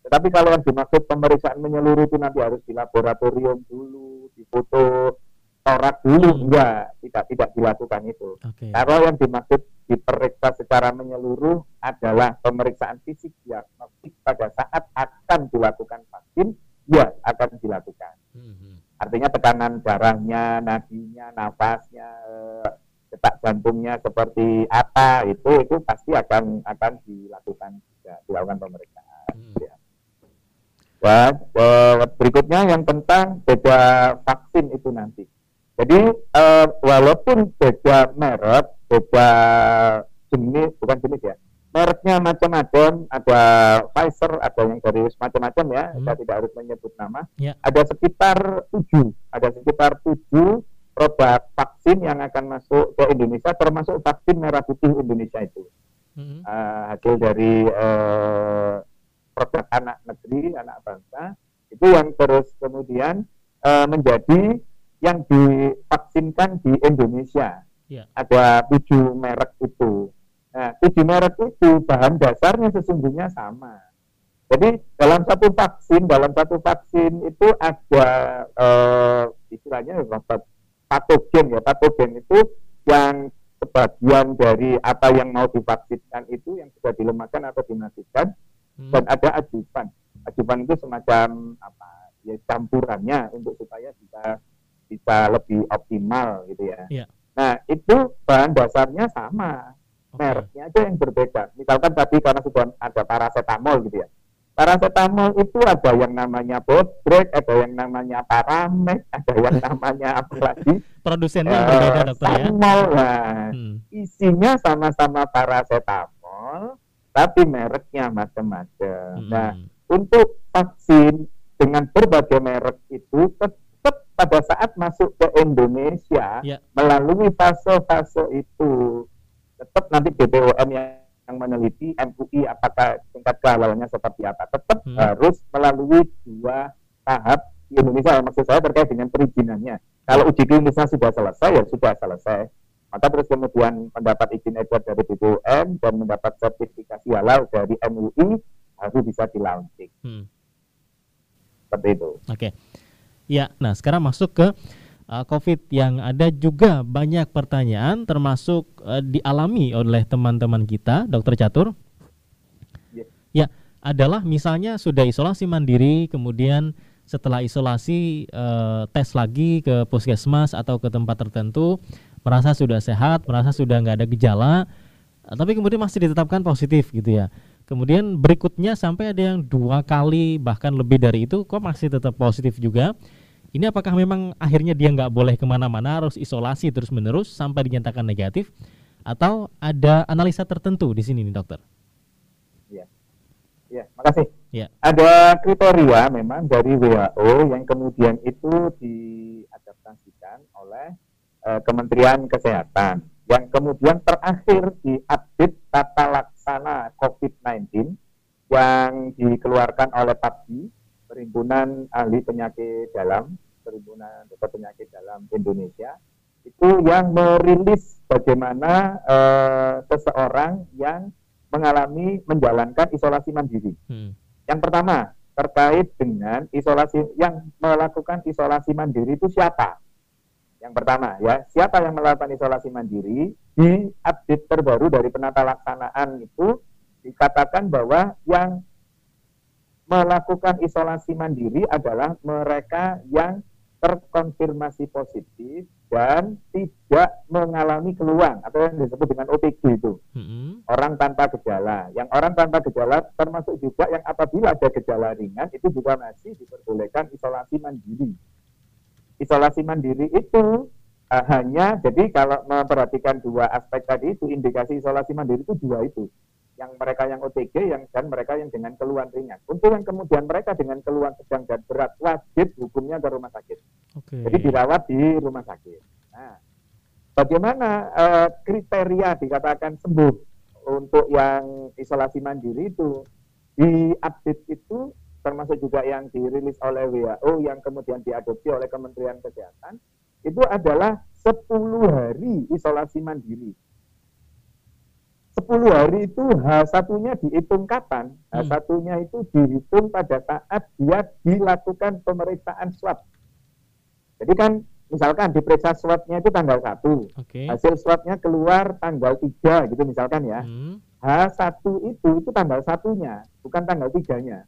Speaker 3: Tetapi kalau yang dimaksud pemeriksaan menyeluruh itu nanti harus di laboratorium dulu, difoto, torak dulu hmm. enggak tidak tidak dilakukan itu okay. kalau yang dimaksud diperiksa secara menyeluruh adalah pemeriksaan fisik diagnostik pada saat akan dilakukan vaksin ya akan dilakukan hmm. artinya tekanan darahnya nadinya nafasnya eh, detak jantungnya seperti apa itu itu pasti akan akan dilakukan juga dilakukan pemeriksaan. Dan, eh, berikutnya yang tentang beda vaksin itu nanti Jadi uh, walaupun beda merek, beda jenis, bukan jenis ya, mereknya macam-macam, ada Pfizer, ada yang dari macam-macam ya, hmm. saya tidak harus menyebut nama. Ya. Ada sekitar tujuh, ada sekitar tujuh produk vaksin yang akan masuk ke Indonesia, termasuk vaksin merah putih Indonesia itu. Hmm. Uh, hasil dari uh, produk anak negeri, anak bangsa, itu yang terus kemudian uh, menjadi yang divaksinkan di Indonesia. Ya. Ada tujuh merek itu. Nah, tujuh merek itu bahan dasarnya sesungguhnya sama. Jadi dalam satu vaksin, dalam satu vaksin itu ada uh, istilahnya patogen ya, patogen itu yang sebagian dari apa yang mau divaksinkan itu yang sudah dilemahkan atau dimatikan hmm. dan ada ajuvan. Ajuvan itu semacam apa ya campurannya untuk supaya bisa bisa lebih optimal gitu ya. Yeah. Nah itu bahan dasarnya sama mereknya aja yang berbeda. Misalkan tadi karena sudah ada paracetamol gitu ya. Paracetamol itu ada yang namanya Bodrek, ada yang namanya Paramed, ada yang namanya apa lagi?
Speaker 1: Produsennya uh, berbeda dokter ya.
Speaker 3: Nah, hmm. isinya sama-sama paracetamol, tapi mereknya macam-macam. Hmm. Nah, untuk vaksin dengan berbagai merek itu tetap pada saat masuk ke Indonesia ya. melalui fase-fase itu tetap nanti BPOM yang, yang meneliti MUI apakah tingkat kehalalnya seperti apa tetap hmm. harus melalui dua tahap di Indonesia maksud saya terkait dengan perizinannya kalau uji klinisnya sudah selesai ya sudah selesai maka terus kemudian mendapat izin edar dari BPOM dan mendapat sertifikasi halal dari MUI harus bisa dilaunching hmm. seperti itu
Speaker 1: oke okay. ya nah sekarang masuk ke uh, COVID yang ada juga banyak pertanyaan termasuk uh, dialami oleh teman-teman kita, Dokter Catur. Yeah. Ya, adalah misalnya sudah isolasi mandiri, kemudian setelah isolasi uh, tes lagi ke puskesmas atau ke tempat tertentu, merasa sudah sehat, merasa sudah nggak ada gejala, uh, tapi kemudian masih ditetapkan positif gitu ya. Kemudian berikutnya sampai ada yang dua kali bahkan lebih dari itu kok masih tetap positif juga ini apakah memang akhirnya dia nggak boleh ke mana-mana harus isolasi terus menerus sampai dinyatakan negatif atau ada analisa tertentu di sini nih dokter?
Speaker 3: Iya, ya, makasih. Ya. Ada kriteria memang dari WHO yang kemudian itu diadaptasikan oleh uh, Kementerian Kesehatan yang kemudian terakhir diupdate tata laksana COVID-19 yang dikeluarkan oleh PAPDI Perhimpunan Ahli Penyakit Dalam, Perhimpunan Dokter Penyakit Dalam Indonesia, itu yang merilis bagaimana uh, seseorang yang mengalami menjalankan isolasi mandiri. Hmm. Yang pertama terkait dengan isolasi yang melakukan isolasi mandiri itu siapa? Yang pertama ya, siapa yang melakukan isolasi mandiri di update terbaru dari penata laksanaan itu dikatakan bahwa yang melakukan isolasi mandiri adalah mereka yang terkonfirmasi positif dan tidak mengalami keluhan atau yang disebut dengan OTG itu mm-hmm. orang tanpa gejala. Yang orang tanpa gejala termasuk juga yang apabila ada gejala ringan itu juga masih diperbolehkan isolasi mandiri. Isolasi mandiri itu uh, hanya jadi kalau memperhatikan dua aspek tadi itu indikasi isolasi mandiri itu dua itu yang mereka yang OTG yang dan mereka yang dengan keluhan ringan. Untuk yang kemudian mereka dengan keluhan sedang dan berat wajib hukumnya ke rumah sakit. Okay. Jadi dirawat di rumah sakit. Nah, bagaimana uh, kriteria dikatakan sembuh untuk yang isolasi mandiri itu di update itu termasuk juga yang dirilis oleh WHO yang kemudian diadopsi oleh Kementerian Kesehatan itu adalah 10 hari isolasi mandiri 10 hari itu H1-nya dihitung kapan? Hmm. H1-nya itu dihitung pada saat dia dilakukan pemeriksaan swab. Jadi kan misalkan diperiksa swabnya itu tanggal 1. Okay. Hasil swabnya keluar tanggal 3 gitu misalkan ya. Hmm. H1 itu itu tanggal satunya, bukan tanggal 3-nya.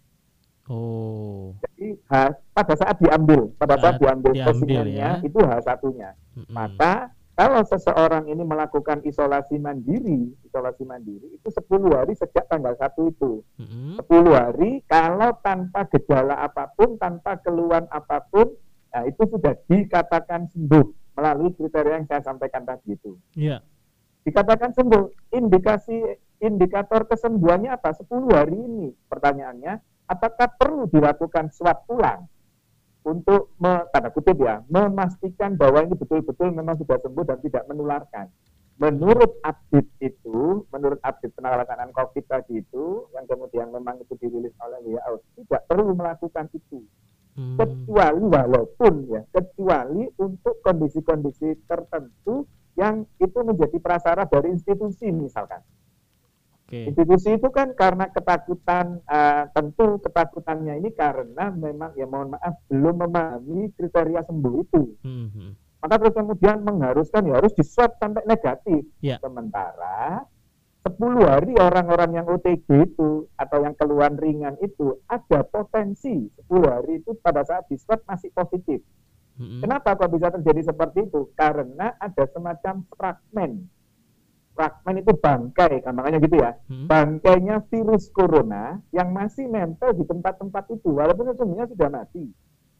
Speaker 3: Oh. Jadi H, pada saat diambil, pada saat, saat diambil, diambil ya. itu H1-nya. Hmm. Maka kalau seseorang ini melakukan isolasi mandiri, isolasi mandiri itu 10 hari sejak tanggal 1 itu. Mm-hmm. 10 hari kalau tanpa gejala apa pun, tanpa keluhan apa pun, nah itu sudah dikatakan sembuh. melalui kriteria yang saya sampaikan tadi itu.
Speaker 1: Iya.
Speaker 3: Dikatakan sembuh, indikasi indikator kesembuhannya apa? 10 hari ini. Pertanyaannya, apakah perlu dilakukan swab ulang untuk me, tanda kutip ya, memastikan bahwa ini betul-betul memang sudah sembuh dan tidak menularkan. Menurut update itu, menurut update penanganan COVID tadi itu, yang kemudian memang itu dirilis oleh WHO, tidak perlu melakukan itu. Hmm. Kecuali walaupun ya, kecuali untuk kondisi-kondisi tertentu yang itu menjadi prasyarat dari institusi misalkan. Okay. Institusi itu kan karena ketakutan, uh, tentu ketakutannya ini karena memang ya mohon maaf belum memahami kriteria sembuh itu. Hmm. hmm maka terus kemudian mengharuskan ya harus diswab sampai negatif. Ya. Sementara 10 hari orang-orang yang OTG itu atau yang keluhan ringan itu ada potensi 10 hari itu pada saat diswab masih positif. Mm-hmm. Kenapa kok bisa terjadi seperti itu? Karena ada semacam fragmen. Fragmen itu bangkai, gampangnya gitu ya. Mm-hmm. Bangkainya virus corona yang masih nempel di tempat-tempat itu, walaupun sesungguhnya sudah mati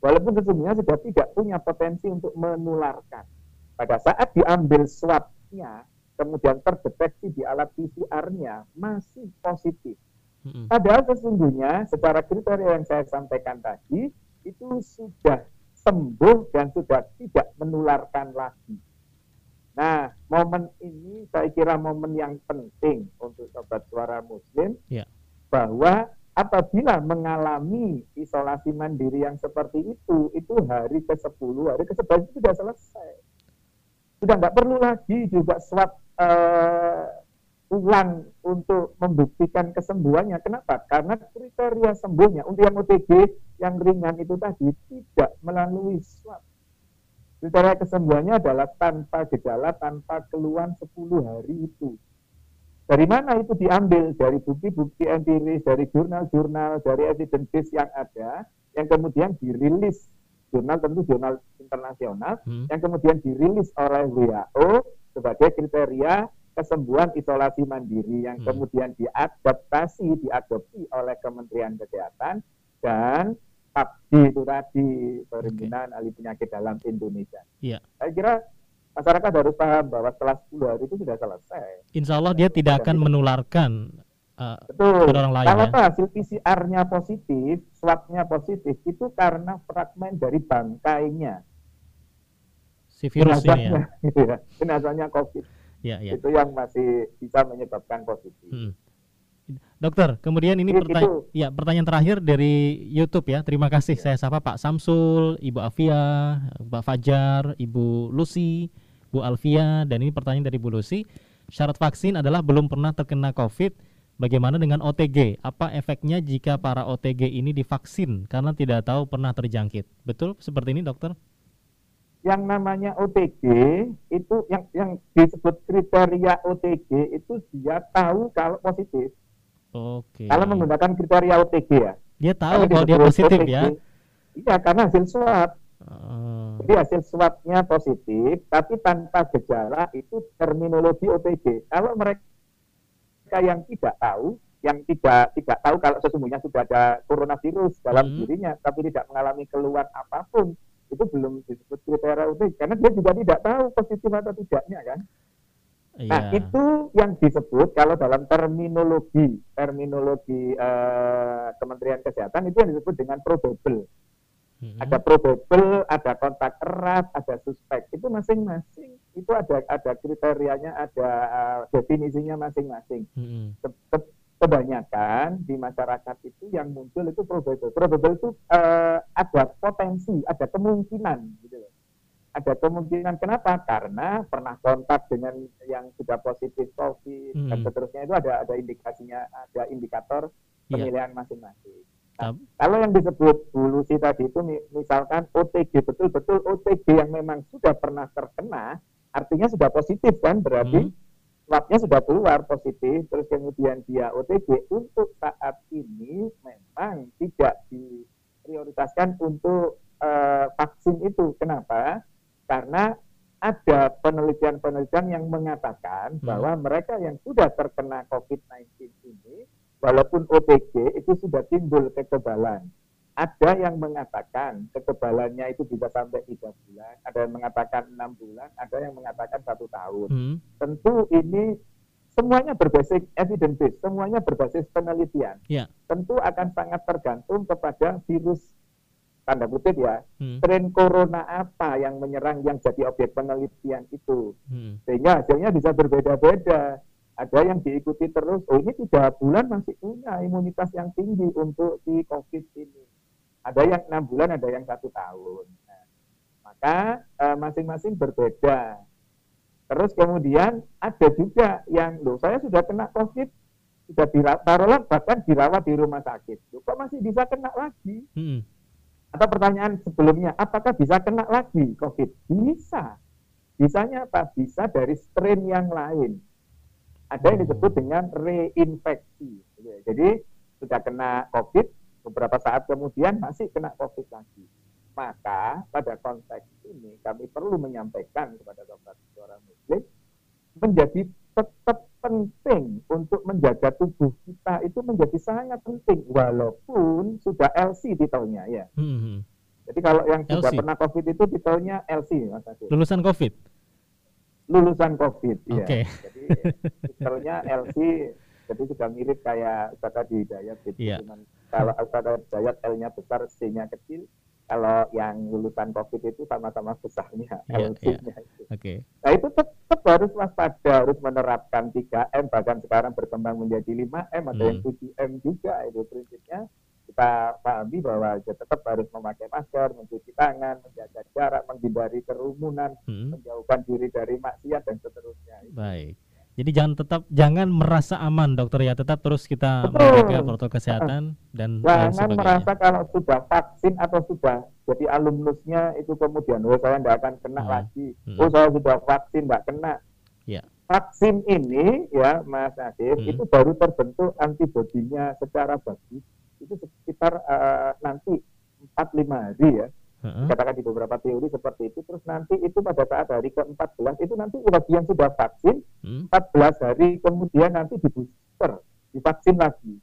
Speaker 3: walaupun sesungguhnya sudah tidak punya potensi untuk menularkan. Pada saat diambil swabnya, kemudian terdeteksi di alat PCR-nya masih positif. Padahal sesungguhnya secara kriteria yang saya sampaikan tadi itu sudah sembuh dan sudah tidak menularkan lagi. Nah, momen ini saya kira momen yang penting untuk sobat suara muslim ya. bahwa apabila mengalami isolasi mandiri yang seperti itu, itu hari ke-10, hari ke-11 itu sudah selesai. Sudah nggak perlu lagi juga swab uh, ulang untuk membuktikan kesembuhannya. Kenapa? Karena kriteria sembuhnya untuk yang OTG yang ringan itu tadi tidak melalui swab. Kriteria kesembuhannya adalah tanpa gejala, tanpa keluhan 10 hari itu. Dari mana itu diambil? Dari bukti-bukti empiris, dari jurnal-jurnal, dari evidence base yang ada, yang kemudian dirilis jurnal tentu jurnal internasional, hmm. yang kemudian dirilis oleh WHO sebagai kriteria kesembuhan isolasi mandiri yang hmm. kemudian diadaptasi, diadopsi oleh Kementerian Kesehatan dan PABDI itu tadi Perhimpunan okay. Ahli Penyakit Dalam Indonesia. Yeah. Saya kira masyarakat harus paham bahwa setelah 10 hari itu sudah selesai.
Speaker 1: Insya Allah dia tidak akan menularkan
Speaker 3: uh, Betul. orang lain. Kalau ya? hasil PCR-nya positif, swab-nya positif, itu karena fragmen dari bangkainya.
Speaker 1: Si virus ini ya?
Speaker 3: ya. Jenazahnya COVID. Ya, ya. Itu yang masih bisa menyebabkan positif. Hmm.
Speaker 1: Dokter, kemudian ini pertanyaan, ya pertanyaan terakhir dari YouTube ya. Terima kasih. Saya sapa Pak Samsul, Ibu Afia, Pak Fajar, Ibu Lucy, Bu Alfia dan ini pertanyaan dari Bu Lucy. Syarat vaksin adalah belum pernah terkena COVID. Bagaimana dengan OTG? Apa efeknya jika para OTG ini divaksin karena tidak tahu pernah terjangkit? Betul seperti ini, dokter?
Speaker 3: Yang namanya OTG itu yang yang disebut kriteria OTG itu dia tahu kalau positif.
Speaker 1: Oke.
Speaker 3: Kalau menggunakan kriteria OTG ya.
Speaker 1: Dia tahu kalau dia positif OTG, ya.
Speaker 3: Iya, karena hasil swab. Oh. Jadi hasil swabnya positif, tapi tanpa gejala itu terminologi OTG. Kalau mereka yang tidak tahu, yang tidak tidak tahu kalau sesungguhnya sudah ada coronavirus dalam hmm. dirinya, tapi tidak mengalami keluhan apa pun, itu belum disebut kriteria OTG, karena dia juga tidak tahu positif atau tidaknya kan. Iya. itu yang disebut kalau dalam terminologi terminologi uh, Kementerian Kesehatan itu yang disebut dengan probable. Hmm. Ada probable, ada kontak erat, ada suspek. Itu masing-masing itu ada ada kriterianya, ada uh, definisinya masing-masing. Hmm. Kebanyakan di masyarakat itu yang muncul itu probable. Probable itu uh, ada potensi, ada kemungkinan gitu loh ada kemungkinan kenapa? Karena pernah kontak dengan yang sudah positif COVID hmm. dan seterusnya itu ada ada indikasinya, ada indikator iya. pemilihan masing-masing. Nah, kalau yang disebut bulusi tadi itu misalkan OTG betul-betul OTG yang memang sudah pernah terkena, artinya sudah positif kan berarti hmm. swabnya sudah keluar positif, terus kemudian dia OTG untuk saat ini memang tidak diprioritaskan untuk uh, vaksin itu. Kenapa? Karena ada penelitian-penelitian yang mengatakan hmm. bahwa mereka yang sudah terkena COVID-19 ini, walaupun OTG itu sudah timbul kekebalan. ada yang mengatakan kekebalannya itu bisa sampai tiga bulan, ada yang mengatakan enam bulan, ada yang mengatakan satu tahun.
Speaker 1: Hmm.
Speaker 3: Tentu ini semuanya berbasis evidence based, semuanya berbasis penelitian.
Speaker 1: Ya.
Speaker 3: Tentu akan sangat tergantung kepada virus tanda kutip ya,
Speaker 1: Hmm.
Speaker 3: strain corona apa yang menyerang yang jadi objek penelitian itu.
Speaker 1: Hmm.
Speaker 3: Sehingga hasilnya bisa berbeda-beda. Ada yang diikuti terus, oh ini tiga bulan masih punya imunitas yang tinggi untuk si COVID ini. Ada yang enam bulan, ada yang satu tahun. Nah, maka eh, masing-masing berbeda. Terus kemudian ada juga yang, loh saya sudah kena COVID, sudah dirawat, bahkan dirawat di rumah sakit. Loh, kok masih bisa kena lagi?
Speaker 1: Hmm.
Speaker 3: Atau pertanyaan sebelumnya, apakah bisa kena lagi COVID? Bisa. Bisanya apa? Bisa dari strain yang lain. Ada yang disebut dengan reinfeksi. Jadi sudah kena COVID, beberapa saat kemudian masih kena COVID lagi. Maka pada konteks ini kami perlu menyampaikan kepada sobat suara muslim menjadi tetap penting untuk menjaga tubuh kita itu menjadi sangat penting walaupun sudah LC titelnya ya.
Speaker 1: Hmm.
Speaker 3: Jadi kalau yang sudah
Speaker 1: LC.
Speaker 3: pernah COVID itu titelnya LC Mas Agus.
Speaker 1: Lulusan COVID.
Speaker 3: Lulusan COVID ya.
Speaker 1: Oke.
Speaker 3: Jadi titelnya LC jadi sudah mirip kayak Ustadz di Hidayat gitu. Cuman kalau Ustadz Hidayat L-nya besar, C-nya kecil. Kalau yang lulusan COVID itu sama-sama besarnya
Speaker 1: Iya,
Speaker 3: LC-nya itu.
Speaker 1: Oke.
Speaker 3: Nah itu tetap harus waspada, harus menerapkan 3M, bahkan sekarang berkembang menjadi 5M, ada yang
Speaker 1: Hmm.
Speaker 3: 7M juga itu prinsipnya. Kita pahami bahwa ya tetap harus memakai masker, mencuci tangan, menjaga jarak, menghindari kerumunan,
Speaker 1: Hmm.
Speaker 3: menjauhkan diri dari maksiat dan seterusnya.
Speaker 1: Baik. Jadi jangan tetap jangan merasa aman dokter ya, tetap terus kita menjaga protokol kesehatan dan
Speaker 3: Jangan merasa kalau sudah vaksin atau sudah jadi alumnusnya itu kemudian, oh saya tidak akan kena
Speaker 1: Hmm.
Speaker 3: lagi,
Speaker 1: Hmm.
Speaker 3: oh saya sudah vaksin tidak kena.
Speaker 1: Ya.
Speaker 3: Vaksin ini ya Mas Adif
Speaker 1: Hmm.
Speaker 3: itu baru terbentuk antibodinya secara bagus itu sekitar eh, nanti 4-5 hari ya.
Speaker 1: Heeh.
Speaker 3: Katakan di beberapa teori seperti itu. Terus nanti itu pada saat hari ke-14 itu nanti bagi yang sudah vaksin
Speaker 1: Hmm.
Speaker 3: 14 hari kemudian nanti di booster, divaksin lagi.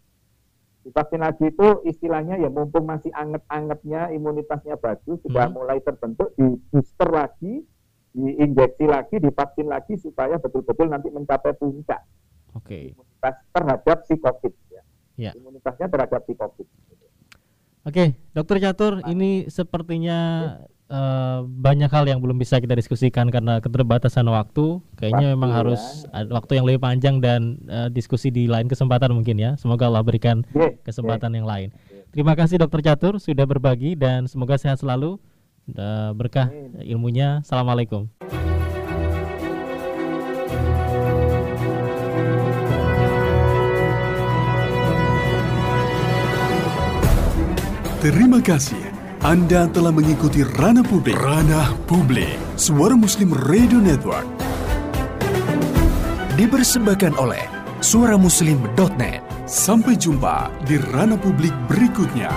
Speaker 3: Divaksin lagi itu istilahnya ya mumpung masih anget-angetnya, imunitasnya bagus, sudah
Speaker 1: Hmm.
Speaker 3: mulai terbentuk, di booster lagi, diinjeksi lagi, divaksin lagi supaya betul-betul nanti mencapai puncak
Speaker 1: Oke.
Speaker 3: imunitas terhadap si COVID. Ya.
Speaker 1: Ya.
Speaker 3: Imunitasnya terhadap si COVID.
Speaker 1: Oke, Dokter Catur, ini sepertinya eh, banyak hal yang belum bisa kita diskusikan karena keterbatasan waktu. Kayaknya
Speaker 3: Waktu,
Speaker 1: memang
Speaker 3: ya.
Speaker 1: harus ada waktu yang lebih panjang dan eh, diskusi di lain kesempatan mungkin ya. Semoga Allah berikan
Speaker 3: Ye,
Speaker 1: kesempatan yang lain. Terima kasih Dokter Catur sudah berbagi dan semoga sehat selalu. Eh, berkah ilmunya. Assalamualaikum.
Speaker 6: Terima kasih. Anda telah mengikuti Ranah Publik. Ranah Publik. Suara Muslim Radio Network.
Speaker 2: Dipersembahkan oleh suaramuslim.net.
Speaker 6: Sampai jumpa di Ranah Publik berikutnya.